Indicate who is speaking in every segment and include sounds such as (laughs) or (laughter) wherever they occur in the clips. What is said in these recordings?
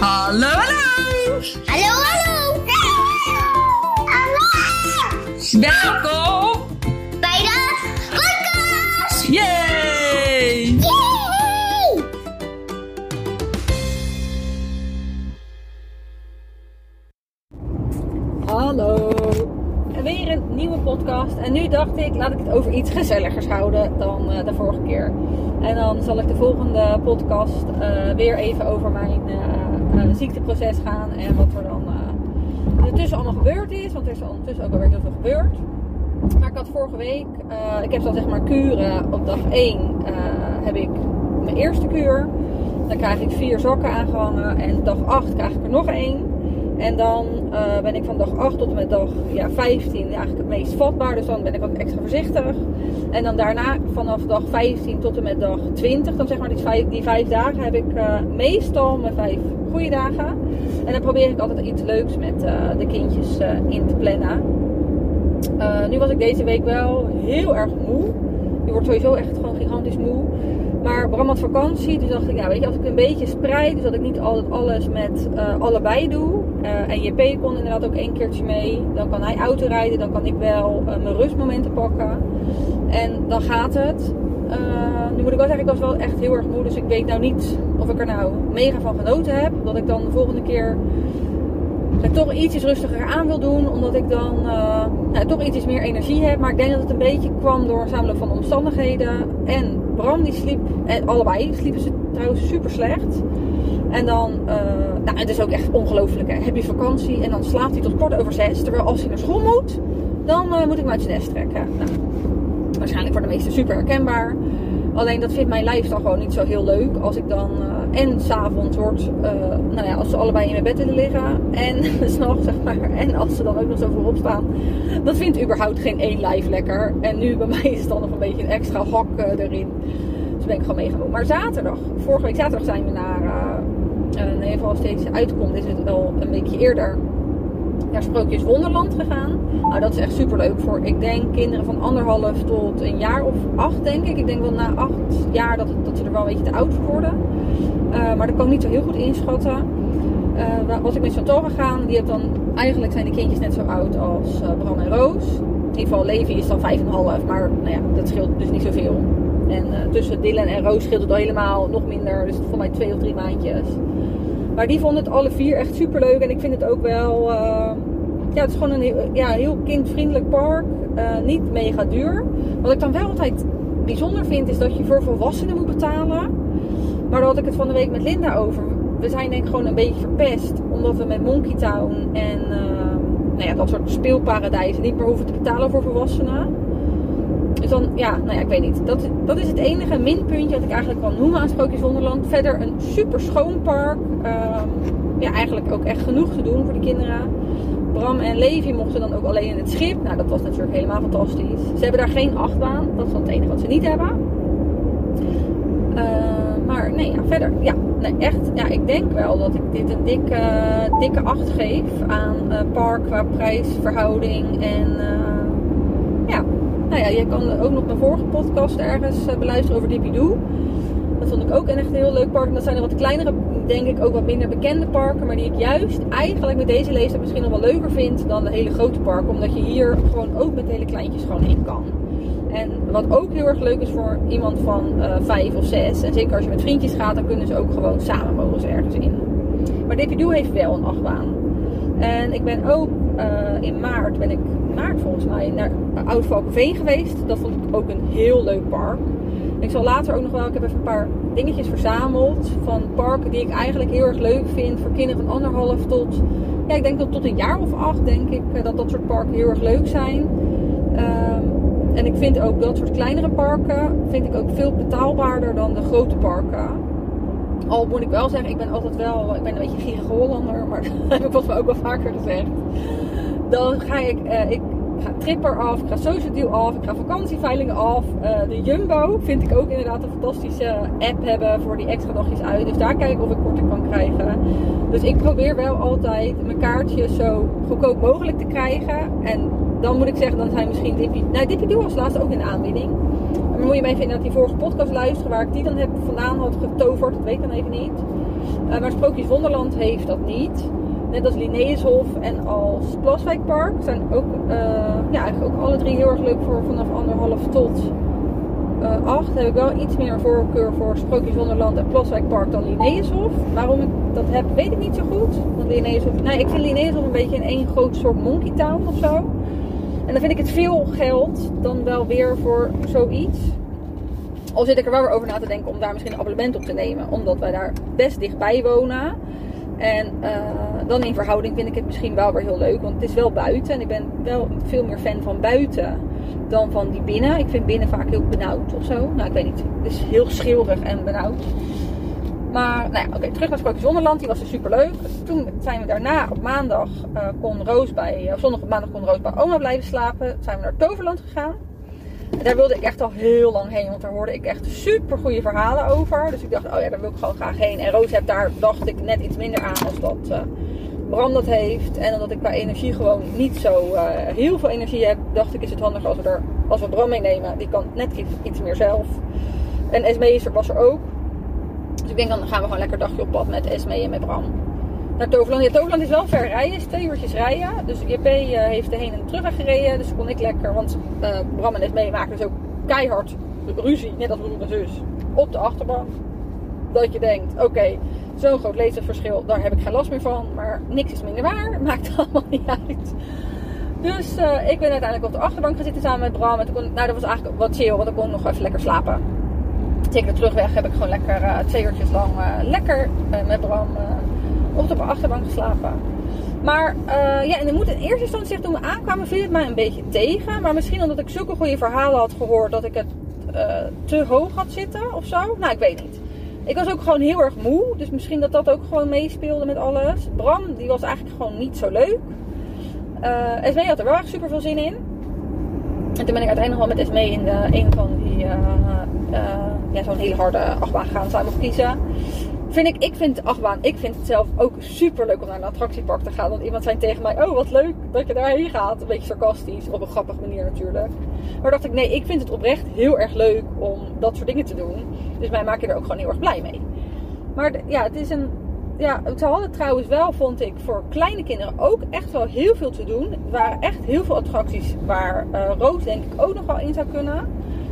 Speaker 1: Hallo, hallo!
Speaker 2: Hallo, hallo! Hallo!
Speaker 1: Welkom
Speaker 2: Bij de podcast!
Speaker 1: Yay!
Speaker 2: Yay!
Speaker 3: Hallo. En weer een nieuwe podcast. En nu dacht ik, laat ik het over iets gezelligers houden dan eh, de vorige keer. En dan zal ik de volgende podcast eh, weer even over mijn eh, eh, ziekteproces gaan. En wat er dan eh ondertussen allemaal gebeurd is. Want er is ondertussen ook alweer heel veel gebeurd. Maar ik had vorige week, eh, ik heb dan zeg maar kuren. Op dag 1 eh, heb ik mijn eerste kuur. Dan krijg ik vier zakken aangehangen. En dag 8 krijg ik er nog één. En dan eh, ben ik van dag 8 tot en met dag ja, 15 eigenlijk het meest vatbaar. Dus dan ben ik ook extra voorzichtig. En dan daarna vanaf dag 15 tot en met dag 20, dan zeg maar die vijf, die vijf dagen, heb ik eh, meestal mijn vijf goede dagen. En dan probeer ik altijd iets leuks met eh, de kindjes eh, in te plannen. Eh, nu was ik deze week wel heel erg moe. Je wordt sowieso echt gewoon gigantisch moe. Maar Bram had vakantie, dus dacht ik, ja, weet je, als ik een beetje spreid, dus dat ik niet altijd alles met allebei doe. en JP kon inderdaad ook één keertje mee. Dan kan hij auto rijden, dan kan ik wel mijn rustmomenten pakken. En dan gaat het. Eh, nu moet ik wel zeggen, ik was wel echt heel erg moe, dus ik weet nou niet of ik er nou mega van genoten heb. Dat ik dan de volgende keer het toch ietsjes rustiger aan wil doen. Omdat ik dan eh, nou, toch ietsjes meer energie heb. Maar ik denk dat het een beetje kwam door samenloop van omstandigheden. En Bram die sliep, en allebei sliepen ze trouwens super slecht. En dan, eh, nou het is ook echt ongelooflijk. Hè? Heb je vakantie en dan slaapt hij tot kort over zes. Terwijl als hij naar school moet, dan eh, moet ik hem uit nest trekken. Nou, waarschijnlijk voor de meesten super herkenbaar. Alleen dat vindt mijn lijf dan gewoon niet zo heel leuk. Als ik dan uh, en s'avonds wordt, uh, nou ja, als ze allebei in mijn bed willen liggen. En (laughs) s'nachts zeg maar. En als ze dan ook nog zo voorop staan. Dat vindt überhaupt geen één lijf lekker. En nu bij (laughs) mij is het dan nog een beetje een extra hak uh, erin. Dus ben ik gewoon meegenomen. Maar zaterdag, vorige week zaterdag zijn we naar, in ieder geval deze uitkomt, is het wel een weekje eerder naar Sprookjes Wonderland gegaan. Nou, dat is echt super leuk voor, ik denk, kinderen van anderhalf tot een jaar of acht, denk ik. Ik denk wel na acht jaar dat, dat ze er wel een beetje te oud voor worden. Uh, maar dat kan ik niet zo heel goed inschatten. Uh, was ik met Chantal gegaan, die heeft dan, eigenlijk zijn de kindjes net zo oud als uh, Bram en Roos. In ieder geval, Levi is dan vijf en half, maar nou ja, dat scheelt dus niet zoveel. En tussen Dylan en Roos scheelt het al helemaal nog minder, dus voor mij twee of drie maandjes. Maar die vonden het alle vier echt super leuk. En ik vind het ook wel. Ja, het is gewoon een heel, ja, heel kindvriendelijk park. Uh, niet mega duur. Wat ik dan wel altijd bijzonder vind, is dat je voor volwassenen moet betalen. Maar daar had ik het van de week met Linda over. We zijn denk ik gewoon een beetje verpest. Omdat we met Monkey Town en uh, nou ja, dat soort speelparadijzen niet meer hoeven te betalen voor volwassenen. Dus dan, ja, nou ja, ik weet niet. Dat, dat is het enige minpuntje dat ik eigenlijk kan noemen aan Sprookjes Wonderland. Verder een super schoon park. Uh, ja, eigenlijk ook echt genoeg te doen voor de kinderen. Bram en Levi mochten dan ook alleen in het schip. Nou, dat was natuurlijk helemaal fantastisch. Ze hebben daar geen achtbaan. Dat is dan het enige wat ze niet hebben. Uh, maar nee, ja, verder. Ja, nee, echt. Ja, ik denk wel dat ik dit een dikke, dikke acht geef aan uh, park qua prijsverhouding en... ja, nou ja, je kan ook nog mijn vorige podcast ergens beluisteren over Dippidoo. Dat vond ik ook een echt heel leuk park. Dat zijn er wat kleinere, denk ik, ook wat minder bekende parken. Maar die ik juist eigenlijk met deze leeftijd misschien nog wel leuker vind dan de hele grote parken. Omdat je hier gewoon ook met hele kleintjes gewoon in kan. En wat ook heel erg leuk is voor iemand van uh, vijf of zes. En zeker als je met vriendjes gaat, dan kunnen ze ook gewoon samen mogen ze ergens in. Maar Dippidoo heeft wel een achtbaan. En ik ben ook uh, in maart, ben ik maart volgens mij, naar Oud Valkenveen geweest. Dat vond ik ook een heel leuk park. Ik zal later ook nog wel, ik heb even een paar dingetjes verzameld van parken die ik eigenlijk heel erg leuk vind voor kinderen van anderhalf tot, ja, ik denk dat tot een jaar of acht denk ik dat dat soort parken heel erg leuk zijn. Um, en ik vind ook dat soort kleinere parken, vind ik ook veel betaalbaarder dan de grote parken. Al moet ik wel zeggen, ik ben altijd wel, ik ben een beetje gierige Hollander, maar (laughs) dat heb ik volgens ook wel vaker gezegd. Dan ga ik, uh, ik ga Tripper af, ik ga Social Deal af, ik ga vakantieveilingen af. Uh, de Jumbo vind ik ook inderdaad een fantastische app hebben voor die extra dagjes uit. Dus daar kijk ik of ik korting kan krijgen. Dus ik probeer wel altijd mijn kaartjes zo goedkoop mogelijk te krijgen. En dan moet ik zeggen, dan zijn misschien Dippy... Nou, Dippy Doe was laatst ook in de aanbieding. Maar moet je even dat die vorige podcast luisteren waar ik die dan heb vandaan had getoverd. Dat weet ik dan even niet. Eh, maar Sprookjes Wonderland heeft dat niet. Net als Linnaeushof en als Plaswijkpark zijn ook, eh, ja, eigenlijk ook alle drie heel erg leuk voor vanaf anderhalf tot eh 8. Heb ik wel iets meer voorkeur voor Sprookjes Wonderland en Plaswijkpark dan Linnaeushof. Waarom ik dat heb, weet ik niet zo goed. Want Linnaeushof, nou, ik vind Linnaeushof een beetje in één groot soort monkey town of zo. En dan vind ik het veel geld dan wel weer voor zoiets. Al zit ik er wel weer over na te denken om daar misschien een abonnement op te nemen. Omdat wij daar best dichtbij wonen. En eh, dan in verhouding vind ik het misschien wel weer heel leuk. Want het is wel buiten. En ik ben wel veel meer fan van buiten dan van die binnen. Ik vind binnen vaak heel benauwd of zo. Nou, ik weet niet. Het is heel schreeuwig en benauwd. Maar, nou ja, oké, terug naar Sprookjes Wonderland. Die was dus super leuk. Toen zijn we daarna op maandag uh, kon Roos bij, of zondag op maandag kon Roos bij oma blijven slapen. Zijn we naar Toverland gegaan. Daar wilde ik echt al heel lang heen, want daar hoorde ik echt super goede verhalen over. Dus ik dacht, oh ja, daar wil ik gewoon graag heen. En Roos heeft daar, dacht ik, net iets minder aan als dat uh, Bram dat heeft. En omdat ik qua energie gewoon niet zo uh, heel veel energie heb, dacht ik, is het handig als we, als we Bram meenemen. Die kan net iets, iets meer zelf. En Esme was er ook. Dus ik denk, dan gaan we gewoon lekker dagje op pad met Esme en met Bram. Naar Toverland. Ja, Toverland is wel ver rijden, is twee uurtjes rijden. Dus JP uh, heeft de heen en terug gereden. Dus kon ik lekker, want uh, Bram en Esme maken dus ook keihard ruzie, net als broer en zus, op de achterbank. Dat je denkt, oké, zo'n groot leeftijdsverschil, daar heb ik geen last meer van. Maar niks is minder waar, (laughs) maakt allemaal niet uit. Dus uh, ik ben uiteindelijk op de achterbank gaan zitten samen met Bram. En toen kon, nou, dat was eigenlijk wat chill, want ik kon nog even lekker slapen. Zeker de terugweg heb ik gewoon lekker uh, twee uurtjes lang lekker met Bram op de achterbank geslapen. Maar uh, ja, en ik moet in eerste instantie toen we aankwamen, viel het mij een beetje tegen. Maar misschien omdat ik zulke goede verhalen had gehoord dat ik het uh, te hoog had zitten of zo. Nou, ik weet niet. Ik was ook gewoon heel erg moe. Dus misschien dat dat ook gewoon meespeelde met alles. Bram, die was eigenlijk gewoon niet zo leuk. Uh, Esmee had er wel echt super veel zin in. En toen ben ik uiteindelijk wel met Esmee in de, een van die, ja, zo'n hele harde achtbaan gegaan. Samen kiezen vind ik, ik vind de ik vind het zelf ook super leuk om naar een attractiepark te gaan. Want iemand zei tegen mij, oh wat leuk dat je daarheen gaat. Een beetje sarcastisch, op een grappige manier natuurlijk. Maar dacht ik, nee, ik vind het oprecht heel erg leuk om dat soort dingen te doen. Dus mij maak je er ook gewoon heel erg blij mee. Maar ja, het is een, ja, ze hadden trouwens wel, vond ik, voor kleine kinderen ook echt wel heel veel te doen. Er waren echt heel veel attracties waar uh, Roos denk ik ook nog wel in zou kunnen.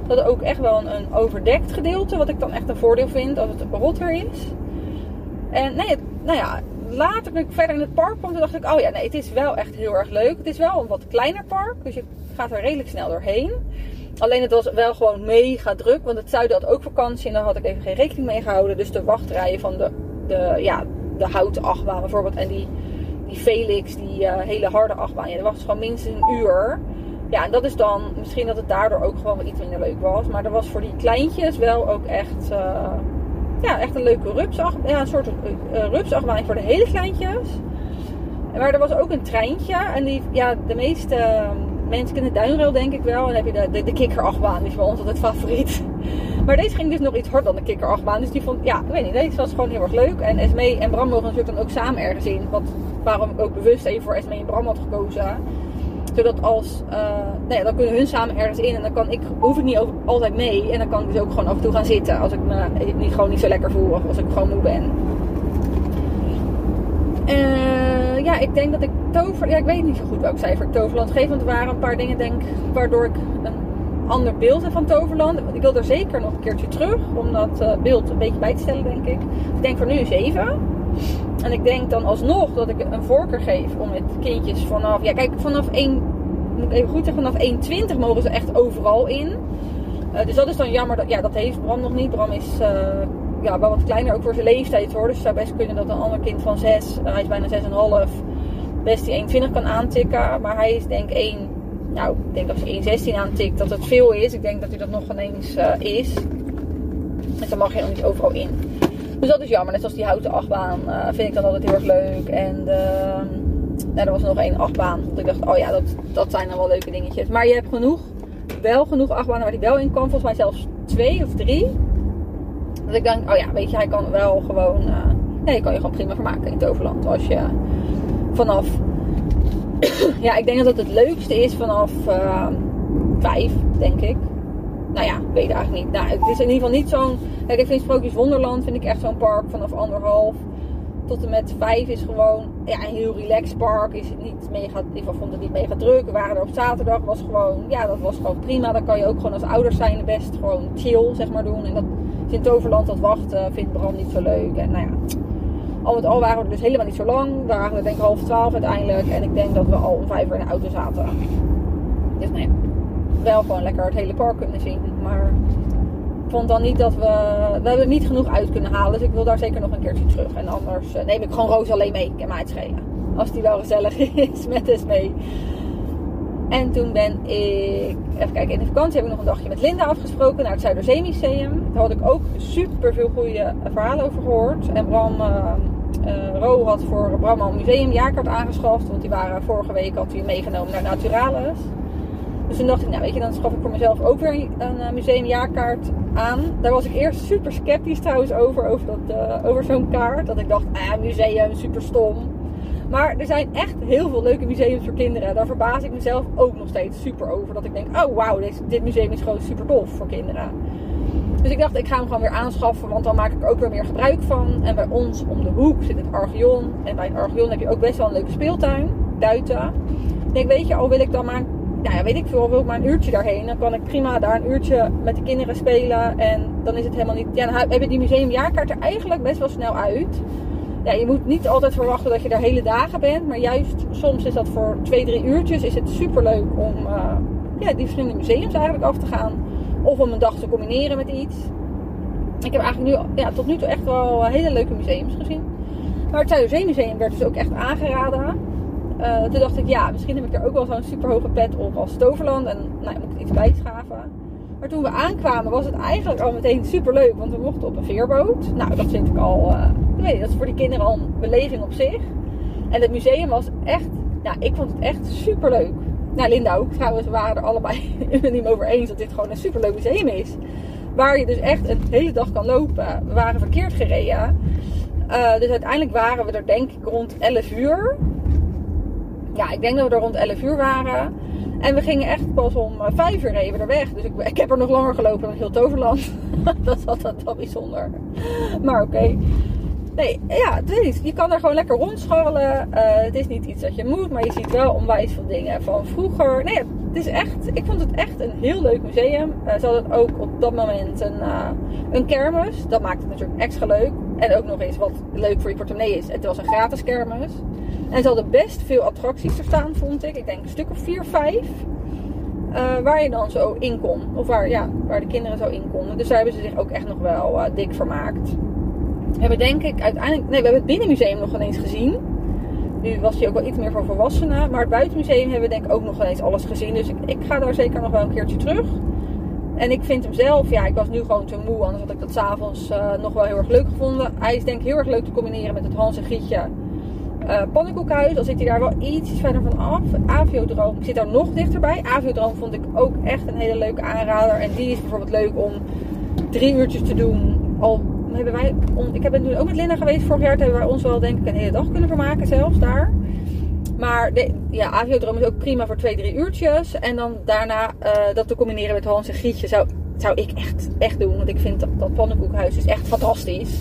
Speaker 3: Dat ook echt wel een, overdekt gedeelte, wat ik dan echt een voordeel vind als het rotter is. En nee, nou ja, later toen ik verder in het park kwam, toen dacht ik, oh ja, nee, het is wel echt heel erg leuk. Het is wel een wat kleiner park, dus je gaat er redelijk snel doorheen. Alleen het was wel gewoon mega druk, want het zuiden had ook vakantie en daar had ik even geen rekening mee gehouden. Dus de wachtrijen van de, de, ja, de houten achtbaan bijvoorbeeld en die, die Felix, die uh, hele harde achtbaan, ja, dat was gewoon minstens een uur. Ja, en dat is dan misschien dat het daardoor ook gewoon iets minder leuk was. Maar er was voor die kleintjes wel ook echt... Uh, ja, echt een leuke rupsacht, ja, een soort uh, rupsachtbaan voor de hele kleintjes. Maar er was ook een treintje. En die, ja, de meeste uh, mensen kennen Duinrail denk ik wel. En dan heb je de, de, de die is bij ons altijd favoriet. (laughs) Maar deze ging dus nog iets harder dan de kikkerachtbaan. Dus die vond, ja, ik weet niet, deze was gewoon heel erg leuk. En Esmee en Bram mogen natuurlijk dan ook samen ergens in. Wat, waarom ook bewust even voor Esmee en Bram had gekozen zodat als, nou ja, dan kunnen hun samen ergens in en dan kan ik, hoef ik niet over, altijd mee. En dan kan ik dus ook gewoon af en toe gaan zitten als ik me niet, gewoon niet zo lekker voel of als ik gewoon moe ben. Uh, ja, ik denk dat ik tover, ja, ik weet niet zo goed welk cijfer ik Toverland geef, want er waren een paar dingen denk waardoor ik een ander beeld heb van Toverland. Ik wil er zeker nog een keertje terug om dat uh, beeld een beetje bij te stellen, denk ik. Ik denk voor nu een 7. En ik denk dan alsnog dat ik een voorkeur geef om met kindjes vanaf... Ja, kijk, vanaf 1... Moet even goed zeggen, vanaf 1,20 mogen ze echt overal in. Uh, dus dat is dan jammer. Dat, ja, dat heeft Bram nog niet. Bram is uh, ja, wel wat kleiner, ook voor zijn leeftijd hoor. Dus het zou best kunnen dat een ander kind van 6, uh, hij is bijna 6,5, best die 1,20 kan aantikken. Maar hij is denk ik 1... Nou, ik denk als je 1,16 aantikt dat het veel is. Ik denk dat hij dat nog ineens is. Dus dan mag je nog niet overal in. Dus dat is jammer. Net zoals die houten achtbaan uh, vind ik dan altijd heel erg leuk. En nou, er was nog één achtbaan. Dat ik dacht, oh ja, dat, dat zijn dan wel leuke dingetjes. Maar je hebt genoeg, wel genoeg achtbanen waar hij wel in kan. Volgens mij zelfs twee of drie. Dat ik denk, oh ja, weet je, hij kan wel gewoon... Uh, ja, je kan je gewoon prima vermaken in Toverland. Als je vanaf... (clears throat) ja, ik denk dat het het leukste is vanaf uh, vijf, denk ik. Nou ja, weet ik eigenlijk niet. Nou, het is in ieder geval niet zo'n ik vind Sprookjes Wonderland vind ik echt zo'n park vanaf anderhalf tot en met vijf is gewoon ja, een heel relaxed park. Is het niet mega, ik vond het niet mega druk. We waren er op zaterdag, was gewoon, ja, dat was gewoon prima. Dan kan je ook gewoon als ouders zijn best gewoon chill, zeg maar, doen. En dat is in Toverland dat wachten vindt Bram niet zo leuk. En nou ja, al met al waren we dus helemaal niet zo lang. We waren denk ik half twaalf uiteindelijk. En ik denk dat we al om vijf uur in de auto zaten. Dus nou ja, wel gewoon lekker het hele park kunnen zien. Maar ik vond dan niet dat we... We hebben niet genoeg uit kunnen halen. Dus ik wil daar zeker nog een keertje terug. En anders eh, neem ik gewoon Roos alleen mee. Ik kan mij het schelen. Als die wel gezellig (laughs) is met eens mee. En toen ben ik, even kijken, in de vakantie heb ik nog een dagje met Linda afgesproken naar het Zuiderzeemuseum. Daar had ik ook super veel goede verhalen over gehoord. En Bram, uh, Ro had voor Bram al museumjaarkaart aangeschaft. Want die waren vorige week had hij meegenomen naar Naturalis. Dus toen dacht ik, nou weet je, dan schaf ik voor mezelf ook weer een uh, museumjaarkaart aan. Daar was ik eerst super sceptisch trouwens over, over, dat, uh, over zo'n kaart. Dat ik dacht, ah, museum, super stom. Maar er zijn echt heel veel leuke museums voor kinderen. Daar verbaas ik mezelf ook nog steeds super over. Dat ik denk, oh wauw, dit, dit museum is gewoon super tof voor kinderen. Dus ik dacht, ik ga hem gewoon weer aanschaffen, want dan maak ik ook weer meer gebruik van. En bij ons om de hoek zit het Archeon. En bij het Archeon heb je ook best wel een leuke speeltuin, Duiten. Ik denk, weet je, al wil ik dan maar, nou ja, weet ik veel, wil ik maar een uurtje daarheen. Dan kan ik prima daar een uurtje met de kinderen spelen. En dan is het helemaal niet, ja, dan heb je die museumjaarkaart er eigenlijk best wel snel uit ja, je moet niet altijd verwachten dat je daar hele dagen bent. Maar juist soms is dat voor twee, drie uurtjes is het super leuk om uh, ja, die verschillende museums eigenlijk af te gaan. Of om een dag te combineren met iets. Ik heb eigenlijk nu, ja, tot nu toe echt wel hele leuke museums gezien. Maar het Zuiderzeemuseum werd dus ook echt aangeraden. Uh, toen dacht ik, ja, misschien heb ik er ook wel zo'n super hoge pet op als Toverland. En nou, moet ik iets bijschaven. Maar toen we aankwamen was het eigenlijk al meteen super leuk. Want we mochten op een veerboot. Nou, dat vind ik al... Uh, weet dat is voor die kinderen al een beleving op zich. En het museum was echt, nou, ik vond het echt super leuk. Nou, Linda ook trouwens, we waren er allebei (laughs) het niet over eens dat dit gewoon een super leuk museum is. Waar je dus echt een hele dag kan lopen. We waren verkeerd gereden. Uh, dus uiteindelijk waren we er denk ik rond 11 uur. Ja, ik denk dat we er rond 11 uur waren. En we gingen echt pas om 5 uur reden we er weg. Dus ik, ik, heb er nog langer gelopen dan heel Toverland. (laughs) dat was altijd wel bijzonder. Maar oké. Nee, ja, is, je kan er gewoon lekker rondscharrelen. Uh, het is niet iets dat je moet, maar je ziet wel onwijs veel dingen van vroeger. Nee, het is echt, ik vond het echt een heel leuk museum. Uh, ze hadden ook op dat moment een, een kermis. Dat maakt het natuurlijk extra leuk. En ook nog eens wat leuk voor je portemonnee is. Het was een gratis kermis. En ze hadden best veel attracties er staan, vond ik. Ik denk een stuk of 4, 5. waar je dan zo in kon. Of waar, ja, waar de kinderen zo in konden. Dus daar hebben ze zich ook echt nog wel dik vermaakt. We hebben denk ik uiteindelijk... Nee, we hebben het binnenmuseum nog ineens gezien. Nu was hij ook wel iets meer voor volwassenen. Maar het buitenmuseum hebben we denk ik ook nog ineens alles gezien. Dus ik, ik ga daar zeker nog wel een keertje terug. En ik vind hem zelf, ja, ik was nu gewoon te moe. Anders had ik dat s'avonds uh, nog wel heel erg leuk gevonden. Hij is denk ik heel erg leuk te combineren met het Hans en Gietje uh, pannenkoekhuis. Dan zit hij daar wel iets verder van af. Aviodroom zit daar nog dichterbij. Aviodroom vond ik ook echt een hele leuke aanrader. En die is bijvoorbeeld leuk om drie uurtjes te doen. Al hebben wij, ik heb toen ook met Linda geweest vorig jaar. hebben wij ons wel denk ik een hele dag kunnen vermaken zelfs daar. Maar de, ja, Aviodroom is ook prima voor twee, drie uurtjes. En dan daarna uh, dat te combineren met Hans en Gietje zou, zou ik echt, echt doen. Want ik vind dat, dat pannenkoekhuis is echt fantastisch.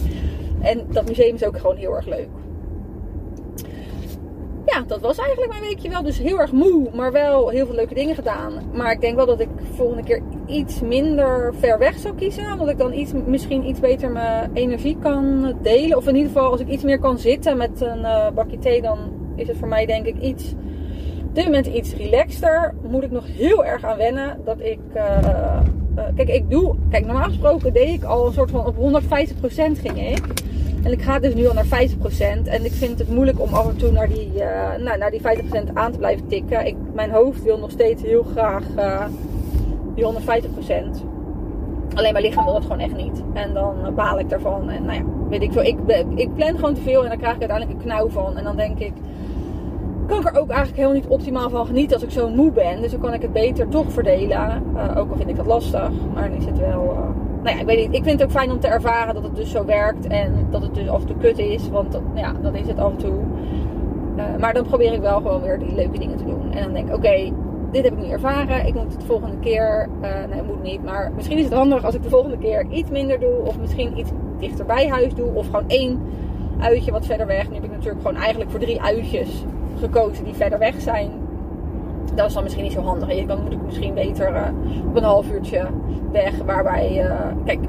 Speaker 3: En dat museum is ook gewoon heel erg leuk. Ja, dat was eigenlijk mijn weekje wel. Dus heel erg moe, maar wel heel veel leuke dingen gedaan. Maar ik denk wel dat ik volgende keer iets minder ver weg zou kiezen. Omdat ik dan iets, misschien iets beter mijn energie kan delen. Of in ieder geval als ik iets meer kan zitten met een uh, bakje thee, dan is het voor mij denk ik iets. Op dit moment iets relaxter. Moet ik nog heel erg aan wennen dat ik. Uh, uh, kijk, ik doe. Kijk, normaal gesproken deed ik al een soort van op 150% ging ik. En ik ga dus nu al naar 50%. En ik vind het moeilijk om af en toe naar die, uh, nou, naar die 50% aan te blijven tikken. Ik, mijn hoofd wil nog steeds heel graag uh, die 150%. Alleen mijn lichaam wil dat gewoon echt niet. En dan baal ik ervan. En nou ja, weet ik veel. Ik, ik plan gewoon te veel en dan krijg ik uiteindelijk een knauw van. En dan denk ik, kan ik er ook eigenlijk helemaal niet optimaal van genieten als ik zo moe ben. Dus dan kan ik het beter toch verdelen. Uh, ook al vind ik dat lastig. Maar dan is het wel nou ja, ik weet niet. Ik vind het ook fijn om te ervaren dat het dus zo werkt. En dat het dus af en toe kut is. Want ja, dat is het af en toe. Uh, maar dan probeer ik wel gewoon weer die leuke dingen te doen. En dan denk ik, oké, dit heb ik nu ervaren. Ik moet het de volgende keer, eh nee, moet niet, maar misschien is het handig als ik de volgende keer iets minder doe. Of misschien iets dichter bij huis doe. Of gewoon één uitje wat verder weg. Nu heb ik natuurlijk gewoon eigenlijk voor drie uitjes gekozen die verder weg zijn. Dat is dan misschien niet zo handig. Dan moet ik misschien beter eh, op een half uurtje weg. Waarbij, eh, kijk,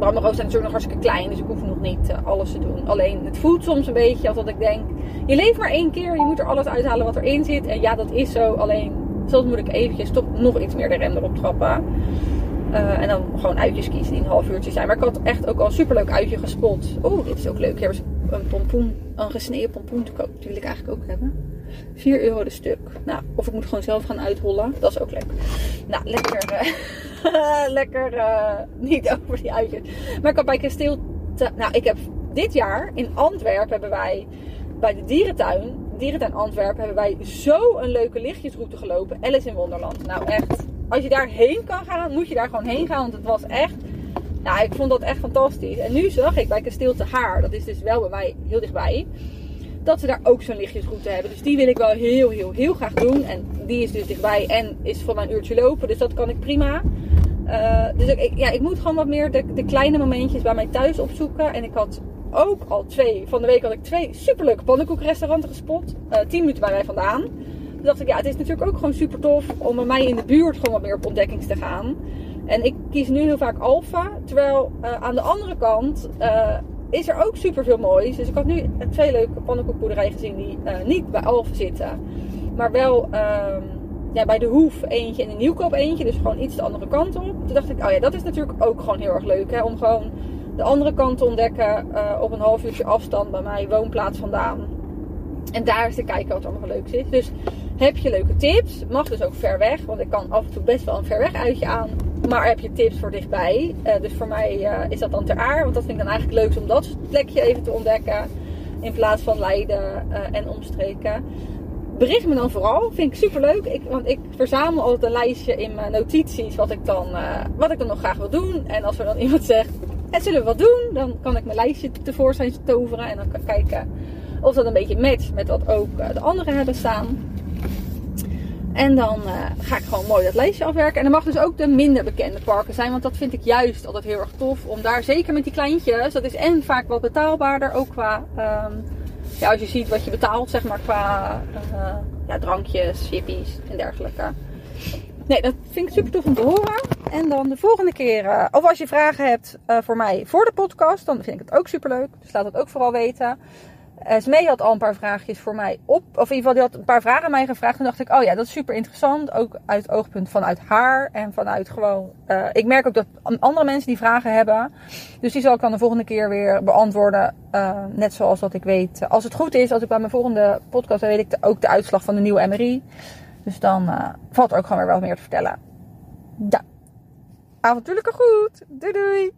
Speaker 3: Roos zijn natuurlijk nog hartstikke klein. Dus ik hoef nog niet eh, alles te doen. Alleen het voelt soms een beetje als dat ik denk... Je leeft maar één keer. Je moet er alles uithalen wat erin zit. En ja, dat is zo. Alleen soms moet ik eventjes toch nog iets meer de rem erop trappen. En dan gewoon uitjes kiezen die een half uurtje zijn. Maar ik had echt ook al een superleuk uitje gespot. Oeh, dit is ook leuk. Hier ze een pompoen, een gesneden pompoen te koop. Die wil ik eigenlijk ook hebben. 4 euro de stuk. Nou, of ik moet gewoon zelf gaan uithollen. Dat is ook leuk. Nou, lekker. eh, (laughs) lekker eh, niet over die uitjes. Maar ik had bij Kasteel. te- nou, ik heb dit jaar in Antwerpen hebben wij bij de dierentuin. Dierentuin Antwerpen hebben wij zo een leuke lichtjesroute gelopen. Alice in Wonderland. Nou echt. Als je daarheen kan gaan, moet je daar gewoon heen gaan. Want het was echt. Nou, ik vond dat echt fantastisch. En nu zag ik bij Kasteel Te Haar, dat is dus wel bij mij heel dichtbij, dat ze daar ook zo'n lichtjesroute hebben. Dus die wil ik wel heel, heel, heel graag doen. En die is dus dichtbij en is voor mijn uurtje lopen. Dus dat kan ik prima. Eh, dus ik, ja, ik moet gewoon wat meer de, de kleine momentjes bij mij thuis opzoeken. En ik had ook al twee, van de week had ik twee superleuke pannenkoekrestauranten gespot. Eh 10 minuten bij mij vandaan. Toen dacht ik, ja, het is natuurlijk ook gewoon super tof om bij mij in de buurt gewoon wat meer op ontdekkings te gaan. En ik kies nu heel vaak Alfa. Terwijl eh, aan de andere kant is er ook super veel moois. Dus ik had nu twee leuke pannenkoekboerderijen gezien die eh, niet bij Alfa zitten. Maar wel ehm, ja, bij de Hoef eentje en de Nieuwkoop eentje. Dus gewoon iets de andere kant op. Toen dacht ik, oh ja, dat is natuurlijk ook gewoon heel erg leuk. Hè? Om gewoon de andere kant te ontdekken eh, op een half uurtje afstand bij mijn woonplaats vandaan. En daar eens te kijken wat er allemaal leuks is. Dus heb je leuke tips? Mag dus ook ver weg. Want ik kan af en toe best wel een ver weg uitje aan. Maar heb je tips voor dichtbij? Eh, dus voor mij eh, is dat dan ter aar. Want dat vind ik dan eigenlijk leuk om dat plekje even te ontdekken. In plaats van Leiden eh, en omstreken. Bericht me dan vooral. Vind ik super leuk. Want ik verzamel altijd een lijstje in mijn notities. Wat ik, dan, wat ik dan nog graag wil doen. En als er dan iemand zegt. En zullen we wat doen? Dan kan ik mijn lijstje tevoorschijn toveren. En dan kan kijken of dat een beetje matcht met wat ook de anderen hebben staan. En dan eh, ga ik gewoon mooi dat lijstje afwerken. En dan mag dus ook de minder bekende parken zijn. Want dat vind ik juist altijd heel erg tof. Om daar zeker met die kleintjes. Dat is en vaak wat betaalbaarder. Ook qua. ehm, ja, als je ziet wat je betaalt, zeg maar. Qua eh, ja, drankjes, chippies en dergelijke. Nee, dat vind ik super tof om te horen. En dan de volgende keer. eh, of als je vragen hebt voor mij voor de podcast. Dan vind ik het ook super leuk. Dus laat dat ook vooral weten. Eh Smee had al een paar vraagjes voor mij op. Of in ieder geval, die had een paar vragen aan mij gevraagd. Toen dacht ik, oh ja, dat is super interessant. Ook uit het oogpunt vanuit haar. En vanuit gewoon... eh, ik merk ook dat andere mensen die vragen hebben. Dus die zal ik dan de volgende keer weer beantwoorden. Eh, net zoals dat ik weet. Als het goed is, als ik bij mijn volgende podcast... dan weet ik ook de uitslag van de nieuwe MRI. Dus dan valt er ook gewoon weer wat meer te vertellen. Ja. Avontuurlijke goed. Doei doei.